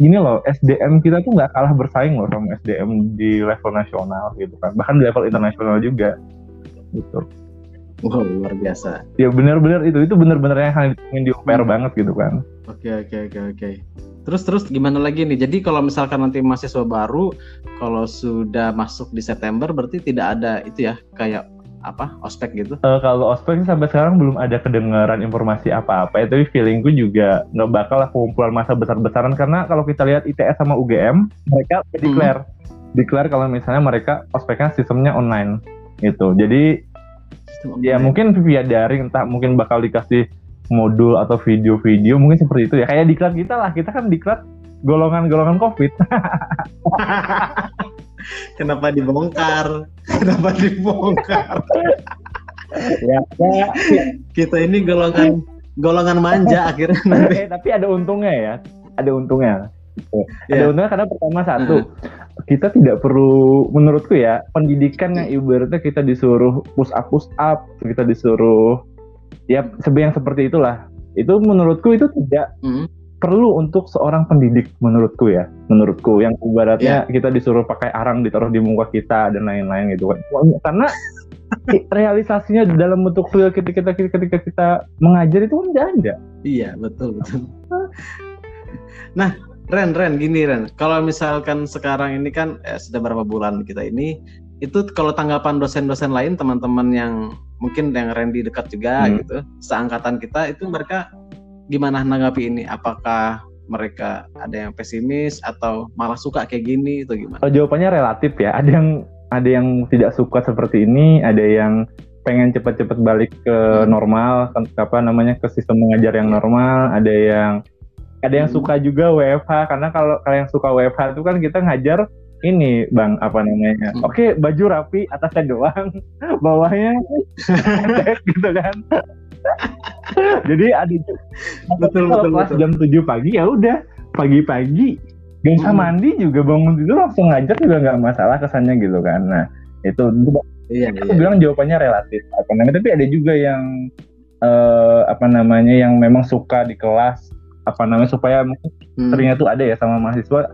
Speaker 3: gini loh SDM kita tuh nggak kalah bersaing loh sama SDM di level nasional gitu kan bahkan di level internasional juga gitu
Speaker 1: Wow, luar biasa.
Speaker 3: ya benar-benar itu itu benar-benar yang hanya di UPR
Speaker 1: Hmm.
Speaker 3: banget gitu kan
Speaker 1: Oke oke oke oke. Terus terus gimana lagi nih? Jadi kalau misalkan nanti mahasiswa baru, kalau sudah masuk di September, berarti tidak ada itu ya kayak apa ospek gitu?
Speaker 3: Eh, kalau ospek sih sampai sekarang belum ada kedengaran informasi apa-apa ya, tapi feelingku juga nggak bakal lah kumpulan masa besar-besaran karena kalau kita lihat ITS sama UGM mereka udah declare declare kalau misalnya mereka ospeknya sistemnya online gitu jadi ya mungkin via daring entah mungkin bakal dikasih modul atau video-video mungkin seperti itu ya kayak diklat kita lah kita kan diklat golongan-golongan covid
Speaker 1: Kenapa dibongkar? Kenapa dibongkar?
Speaker 3: ya, ya
Speaker 1: Kita ini golongan golongan manja akhirnya nanti.
Speaker 3: eh, tapi ada untungnya ya ada untungnya Gitu. Ada
Speaker 1: Iya.
Speaker 3: untungnya karena pertama satu kita tidak perlu menurutku ya pendidikan yang ibaratnya kita disuruh push up push up kita disuruh ya sebe- yang seperti itulah. Itu menurutku itu tidak
Speaker 1: Hmm.
Speaker 3: perlu untuk seorang pendidik menurutku ya menurutku. Yang ibaratnya kita disuruh pakai arang ditaruh di muka kita dan lain-lain gitu kan. Karena realisasinya dalam bentuk real ketika kita ketika kita mengajar itu kan nggak ada.
Speaker 1: Iya betul betul. Nah Ren Ren gini Ren, kalau misalkan sekarang ini kan eh, sudah berapa bulan kita ini, itu kalau tanggapan dosen-dosen lain teman-teman yang mungkin yang Randy dekat juga
Speaker 3: Hmm.
Speaker 1: gitu, seangkatan kita itu mereka gimana nanggapi ini? Apakah mereka ada yang pesimis atau malah suka kayak gini itu gimana?
Speaker 3: Kalau jawabannya relatif ya. Ada yang ada yang tidak suka seperti ini, ada yang pengen cepat-cepat balik ke
Speaker 1: Hmm.
Speaker 3: normal, apa namanya ke sistem mengajar yang normal, ada yang ada yang
Speaker 1: Hmm.
Speaker 3: suka juga WFH karena kalau yang suka WFH itu kan kita ngajar ini Bang apa namanya?
Speaker 1: Hmm.
Speaker 3: Oke, baju rapi atasnya doang, bawahnya gitu kan. Jadi ada
Speaker 1: Betul, betul,
Speaker 3: kelas
Speaker 1: betul.
Speaker 3: jam 7 pagi ya udah pagi-pagi gak usah
Speaker 1: Hmm.
Speaker 3: mandi juga bangun tidur langsung ngajar juga nggak masalah kesannya gitu kan. Nah itu
Speaker 1: Iya,
Speaker 3: aku
Speaker 1: iya.
Speaker 3: bilang jawabannya relatif apa namanya tapi ada juga yang eh, apa namanya yang memang suka di kelas apa namanya supaya mungkin
Speaker 1: Hmm.
Speaker 3: seringnya tuh ada ya sama mahasiswa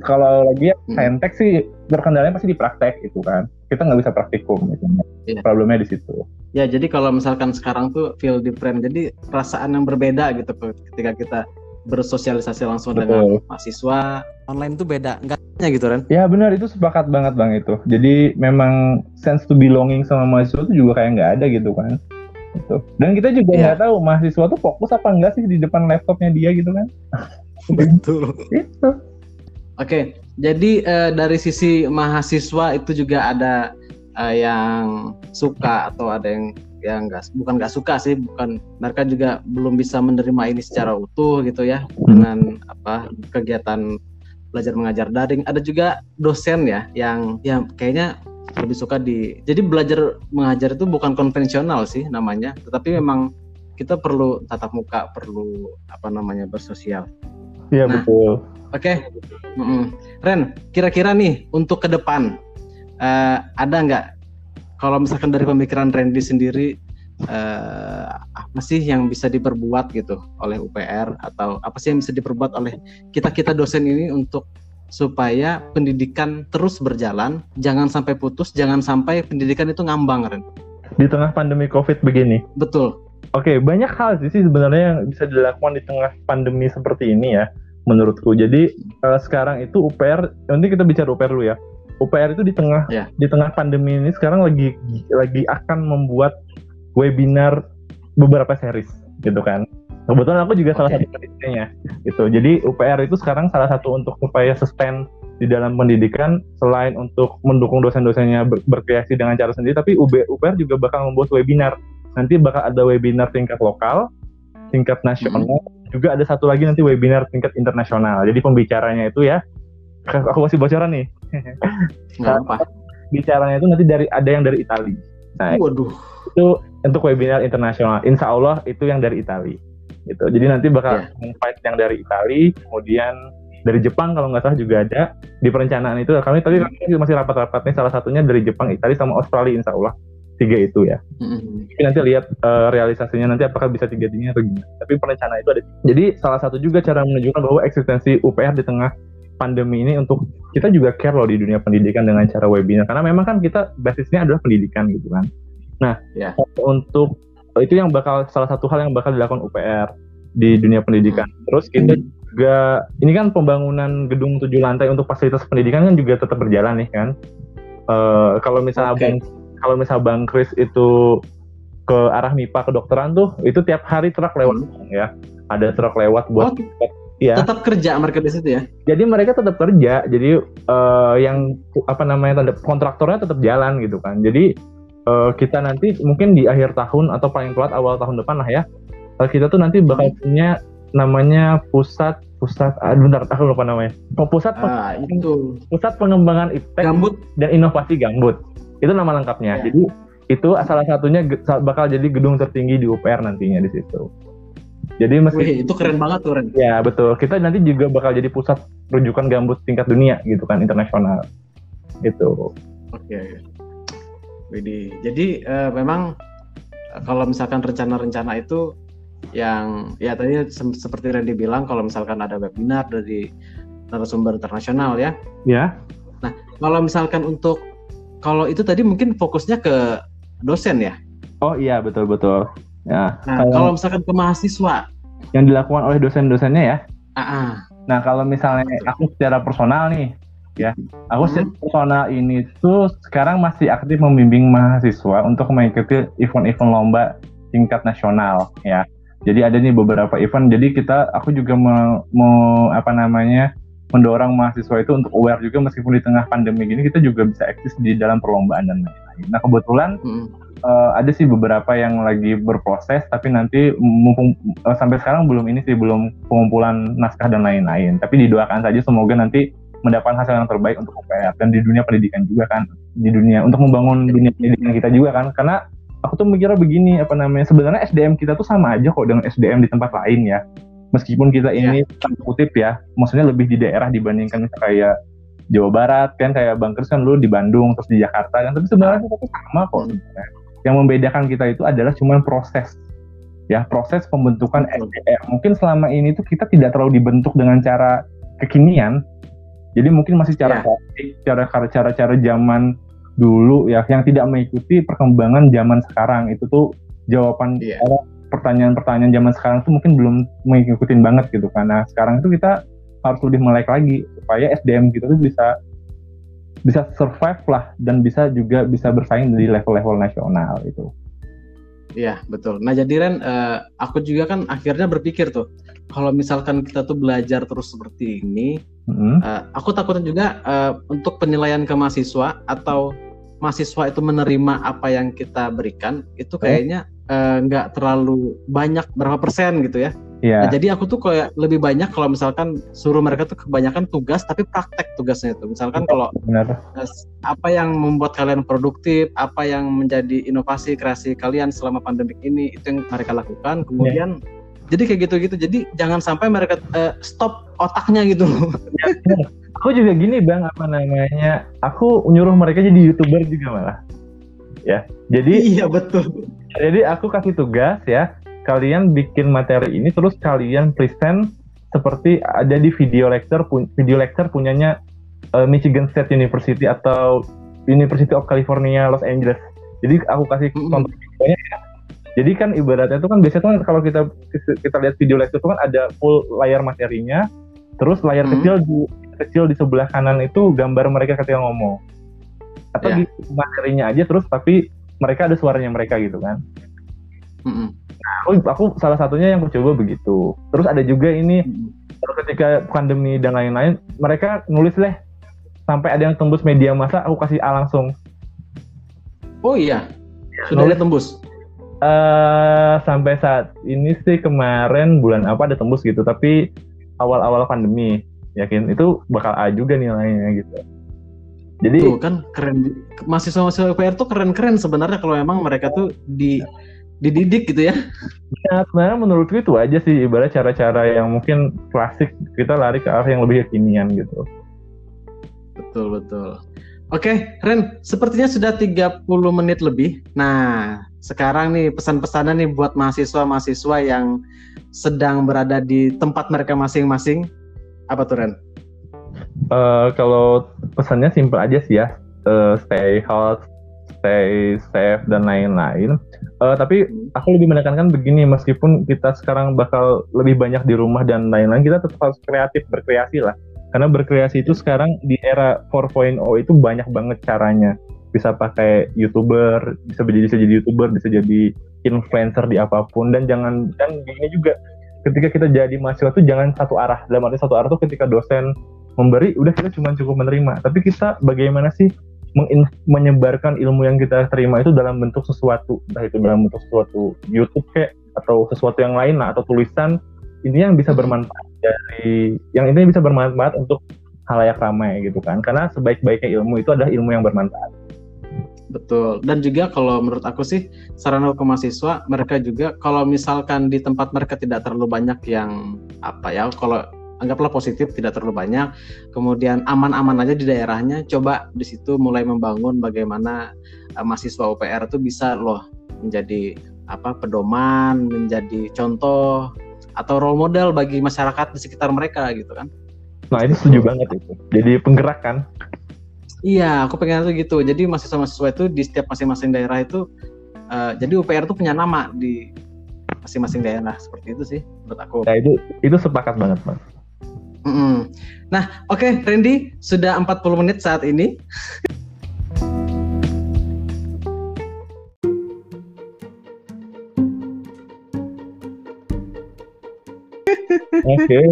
Speaker 3: kalau lagi ya
Speaker 1: Hmm.
Speaker 3: saintek sih berkendalanya pasti di praktek gitu kan kita nggak bisa praktikum gitu
Speaker 1: Iya.
Speaker 3: problemnya di situ
Speaker 1: Ya, jadi kalau misalkan sekarang tuh feel different. Jadi perasaan yang berbeda gitu ketika kita bersosialisasi langsung dengan
Speaker 3: Betul.
Speaker 1: mahasiswa online tuh beda. Enggaknya gitu kan?
Speaker 3: ya benar itu sepakat banget bang itu jadi memang sense to belonging sama mahasiswa tuh juga kayak nggak ada gitu kan gitu. dan kita juga
Speaker 1: Iya.
Speaker 3: nggak tahu mahasiswa tuh fokus apa enggak sih di depan laptopnya dia gitu kan
Speaker 1: Betul.
Speaker 3: itu
Speaker 1: Oke, jadi eh, dari sisi mahasiswa itu juga ada eh, yang suka atau ada yang yang nggak bukan nggak suka sih, bukan mereka juga belum bisa menerima ini secara utuh gitu ya dengan apa kegiatan belajar mengajar daring. Ada juga dosen ya yang yang kayaknya lebih suka di. Jadi belajar mengajar itu bukan konvensional sih namanya, tetapi memang kita perlu tatap muka, perlu apa namanya bersosial.
Speaker 3: iya
Speaker 1: Nah.
Speaker 3: betul
Speaker 1: Oke, Mm-mm. Ren, kira-kira nih untuk ke depan eh, ada nggak kalau misalkan dari pemikiran Randy sendiri eh, apa sih yang bisa diperbuat gitu oleh UPR atau apa sih yang bisa diperbuat oleh kita kita dosen ini untuk supaya pendidikan terus berjalan, jangan sampai putus, jangan sampai pendidikan itu ngambang, Ren.
Speaker 3: di tengah pandemi covid begini
Speaker 1: Betul.
Speaker 3: Oke, banyak hal sih sebenarnya yang bisa dilakukan di tengah pandemi seperti ini ya, menurutku. Jadi eh, sekarang itu UPR, nanti kita bicara UPR dulu ya. UPR itu di tengah
Speaker 1: Ya.
Speaker 3: di tengah pandemi ini sekarang lagi lagi akan membuat webinar beberapa series gitu kan. Kebetulan aku juga salah
Speaker 1: Oke.
Speaker 3: satu penelitinya gitu. Jadi UPR itu sekarang salah satu untuk supaya sustain di dalam pendidikan selain untuk mendukung dosen-dosennya ber- berkreasi dengan cara sendiri, tapi UB, UPR juga bakal membuat webinar nanti bakal ada webinar tingkat lokal, tingkat nasional, juga ada satu lagi nanti webinar tingkat internasional. Jadi pembicaranya itu ya, aku kasih bocoran nih,
Speaker 1: Nggak apa.
Speaker 3: bicaranya itu nanti dari ada yang dari Italia. Nah
Speaker 1: Waduh.
Speaker 3: itu untuk webinar internasional. Insya Allah itu yang dari Italia. Gitu. Jadi nanti bakal invite yang dari Italia, kemudian dari Jepang kalau nggak salah juga ada di perencanaan itu. Kami tadi masih rapat-rapatnya salah satunya dari Jepang, Italia sama Australia Insya Allah tiga itu ya.
Speaker 1: Mm-mm.
Speaker 3: Tapi nanti lihat eh, realisasinya nanti apakah bisa tiga tiganya atau gimana. Tapi perencanaan itu ada. Jadi salah satu juga cara menunjukkan bahwa eksistensi UPR di tengah pandemi ini untuk kita juga care loh di dunia pendidikan dengan cara webinar karena memang kan kita basisnya adalah pendidikan gitu kan. Nah,
Speaker 1: Ya.
Speaker 3: untuk itu yang bakal salah satu hal yang bakal dilakukan UPR di dunia pendidikan. Terus kita juga ini kan pembangunan gedung tujuh lantai untuk fasilitas pendidikan kan juga tetap berjalan nih kan. Eh, kalau misalnya
Speaker 1: Oke.
Speaker 3: Bang kalau misalnya Bang Kris itu ke arah MIPA kedokteran tuh itu tiap hari truk lewat ya. Ada truk lewat buat
Speaker 1: Oh,
Speaker 3: ya.
Speaker 1: tetap kerja mereka di situ ya.
Speaker 3: Jadi mereka tetap kerja. Jadi eh, yang apa namanya kontraktornya tetap jalan gitu kan. Jadi eh, kita nanti mungkin di akhir tahun atau paling telat awal tahun depan lah ya. eh, kita tuh nanti bakal punya namanya pusat pusat ah, bentar aku lupa namanya. Oh, pusat
Speaker 1: Ah, itu
Speaker 3: pusat pengembangan iptek
Speaker 1: gambut
Speaker 3: dan inovasi gambut. Itu nama lengkapnya.
Speaker 1: Ya.
Speaker 3: Jadi itu salah satunya bakal jadi gedung tertinggi di UPR nantinya di situ. Jadi meski
Speaker 1: Wih, itu keren banget tuh Ren.
Speaker 3: Ya betul. Kita nanti juga bakal jadi pusat rujukan gambut tingkat dunia gitu kan internasional. Gitu.
Speaker 1: Oke. Widih. Jadi eh, memang eh, kalau misalkan rencana-rencana itu yang ya tadi sem- seperti Randy bilang kalau misalkan ada webinar dari narasumber internasional ya.
Speaker 3: Ya.
Speaker 1: Kalau misalkan untuk kalau itu tadi mungkin fokusnya ke dosen ya.
Speaker 3: Oh iya betul betul. Ya.
Speaker 1: Nah,
Speaker 3: Kalau-
Speaker 1: kalau misalkan ke mahasiswa,
Speaker 3: yang dilakukan oleh dosen-dosennya ya.
Speaker 1: ah, ah,
Speaker 3: Nah kalau misalnya aku secara personal nih, ya, aku
Speaker 1: Hmm.
Speaker 3: personal ini tuh sekarang masih aktif membimbing mahasiswa untuk mengikuti event-event lomba tingkat nasional, ya. Jadi ada nih beberapa event. Jadi kita, aku juga mau, mau apa namanya mendorong mahasiswa itu untuk aware juga meskipun di tengah pandemi gini kita juga bisa eksis di dalam perlombaan dan lain-lain. Nah kebetulan
Speaker 1: mm,
Speaker 3: eh, ada sih beberapa yang lagi berproses tapi nanti mumpung eh, sampai sekarang belum ini sih belum pengumpulan naskah dan lain-lain tapi didoakan saja semoga nanti mendapatkan hasil yang terbaik untuk UPR dan di dunia pendidikan juga kan. Di dunia untuk membangun dunia pendidikan kita juga kan. Karena aku tuh mikirnya begini apa namanya sebenarnya SDM kita tuh sama aja kok dengan SDM di tempat lain ya. Meskipun kita ini tanda kutip ya maksudnya lebih di daerah dibandingkan kayak Jawa Barat kan kayak Bang Kris kan lu di Bandung terus di Jakarta kan. Tapi sebenarnya kita tuh sama kok. Sebenarnya. yang membedakan kita itu adalah cuma proses. Ya proses pembentukan SDM mungkin selama ini tuh kita tidak terlalu dibentuk dengan cara kekinian jadi mungkin masih cara cara cara cara zaman dulu ya yang tidak mengikuti perkembangan zaman sekarang itu tuh jawaban yeah. pertanyaan-pertanyaan zaman sekarang tuh mungkin belum mengikuti banget gitu karena sekarang itu kita harus lebih melek lagi supaya SDM kita tuh bisa bisa survive lah dan bisa juga bisa bersaing di level-level nasional itu.
Speaker 1: Iya betul. Nah jadi Ren, uh, aku juga kan akhirnya berpikir tuh, kalau misalkan kita tuh belajar terus seperti ini, mm-hmm. uh, aku takutnya juga uh, untuk penilaian ke mahasiswa atau mahasiswa itu menerima apa yang kita berikan, itu kayaknya nggak uh, terlalu banyak berapa persen gitu ya. Yeah. Nah, jadi aku tuh kayak lebih banyak kalau misalkan suruh mereka tuh kebanyakan tugas tapi praktek tugasnya itu. Misalkan kalau Benar. apa yang membuat kalian produktif, apa yang menjadi inovasi kreasi kalian selama pandemik ini itu yang mereka lakukan. Kemudian yeah. jadi kayak gitu-gitu. Jadi jangan sampai mereka uh, stop otaknya gitu.
Speaker 3: Yeah, aku juga gini bang apa namanya? Aku nyuruh mereka jadi youtuber juga malah. Ya, jadi
Speaker 1: iya betul.
Speaker 3: Jadi aku kasih tugas ya kalian bikin materi ini terus kalian present seperti ada di video lecture video lecture punyanya uh, Michigan State University atau University of California Los Angeles. Jadi aku kasih contoh videonya ya. Jadi kan ibaratnya itu kan biasanya kan kalau kita kita lihat video lecture itu kan ada full layar materinya, terus layar mm -hmm. kecil di kecil di sebelah kanan itu gambar mereka ketika ngomong. Atau yeah. di materinya aja terus tapi mereka ada suaranya mereka gitu kan. Mm -hmm aku, aku salah satunya yang aku coba begitu. Terus ada juga ini hmm. ketika pandemi dan lain-lain mereka nulis deh sampai ada yang tembus media masa aku kasih A langsung.
Speaker 1: Oh iya? Sudah nulis, ada tembus?
Speaker 3: Uh, sampai saat ini sih kemarin bulan apa ada tembus gitu tapi awal-awal pandemi yakin? Itu bakal A juga nilainya gitu.
Speaker 1: Jadi tuh kan keren. Mahasiswa-mahasiswa UPR tuh keren-keren sebenarnya kalau emang mereka tuh di dididik gitu ya.
Speaker 3: Ya, sebenarnya menurutku itu aja sih ibarat cara-cara yang mungkin klasik kita lari ke arah yang lebih kekinian gitu.
Speaker 1: Betul betul. Oke, Ren, sepertinya sudah 30 menit lebih. Nah, sekarang nih pesan-pesanan nih buat mahasiswa-mahasiswa yang sedang berada di tempat mereka masing-masing. Apa tuh, Ren?
Speaker 3: Uh, kalau pesannya simpel aja sih ya. Uh, stay healthy, stay safe dan lain-lain. Uh, tapi aku lebih menekankan begini, meskipun kita sekarang bakal lebih banyak di rumah dan lain-lain, kita tetap harus kreatif berkreasi lah. Karena berkreasi itu sekarang di era 4.0 itu banyak banget caranya. Bisa pakai youtuber, bisa jadi bisa jadi youtuber, bisa jadi influencer di apa pun dan jangan dan ini juga ketika kita jadi mahasiswa tuh jangan satu arah dalam arti satu arah tuh ketika dosen memberi udah kita cuma cukup menerima tapi kita bagaimana sih menyebarkan ilmu yang kita terima itu dalam bentuk sesuatu. Entah itu dalam bentuk sesuatu YouTube kayak atau sesuatu yang lain lah atau tulisan ini yang bisa bermanfaat dari yang ini bisa bermanfaat untuk halayak ramai gitu kan. Karena sebaik-baiknya ilmu itu adalah ilmu yang bermanfaat.
Speaker 1: Betul. Dan juga kalau menurut aku sih sarana ke mahasiswa mereka juga kalau misalkan di tempat mereka tidak terlalu banyak yang apa ya kalau anggaplah positif tidak terlalu banyak. Kemudian aman-aman aja di daerahnya coba di situ mulai membangun bagaimana uh, mahasiswa UPR itu bisa loh menjadi apa pedoman menjadi contoh atau role model bagi masyarakat di sekitar mereka gitu kan.
Speaker 3: Nah ini setuju banget itu. Jadi penggerak kan
Speaker 1: iya aku pengen tuh gitu. Jadi mahasiswa-mahasiswa itu di setiap masing-masing daerah itu uh, jadi UPR itu punya nama di masing-masing daerah. Seperti itu sih menurut aku.
Speaker 3: Nah itu itu sepakat banget mas.
Speaker 1: Mm -hmm. Nah, oke, okay, Randy, sudah 40 menit saat ini. Oke. Okay.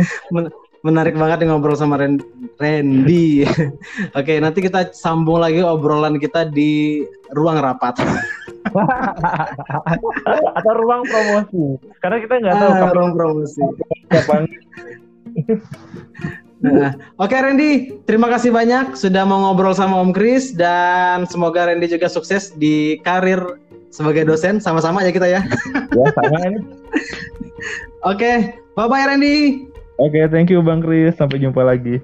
Speaker 1: Menarik banget nih ngobrol sama Randy. Oke, okay, nanti kita sambung lagi obrolan kita di ruang rapat.
Speaker 3: Atau ruang promosi. Karena kita nggak tahu
Speaker 1: ah, ruang promosi. Kapan Nah, Oke okay, Randy, terima kasih banyak sudah mau ngobrol sama Om Kris dan semoga Randy juga sukses di karir sebagai dosen sama-sama ya kita ya.
Speaker 3: Ya sama ini.
Speaker 1: Oke, bye bye Randy.
Speaker 3: Oke, thank you Bang Kris. Sampai jumpa lagi.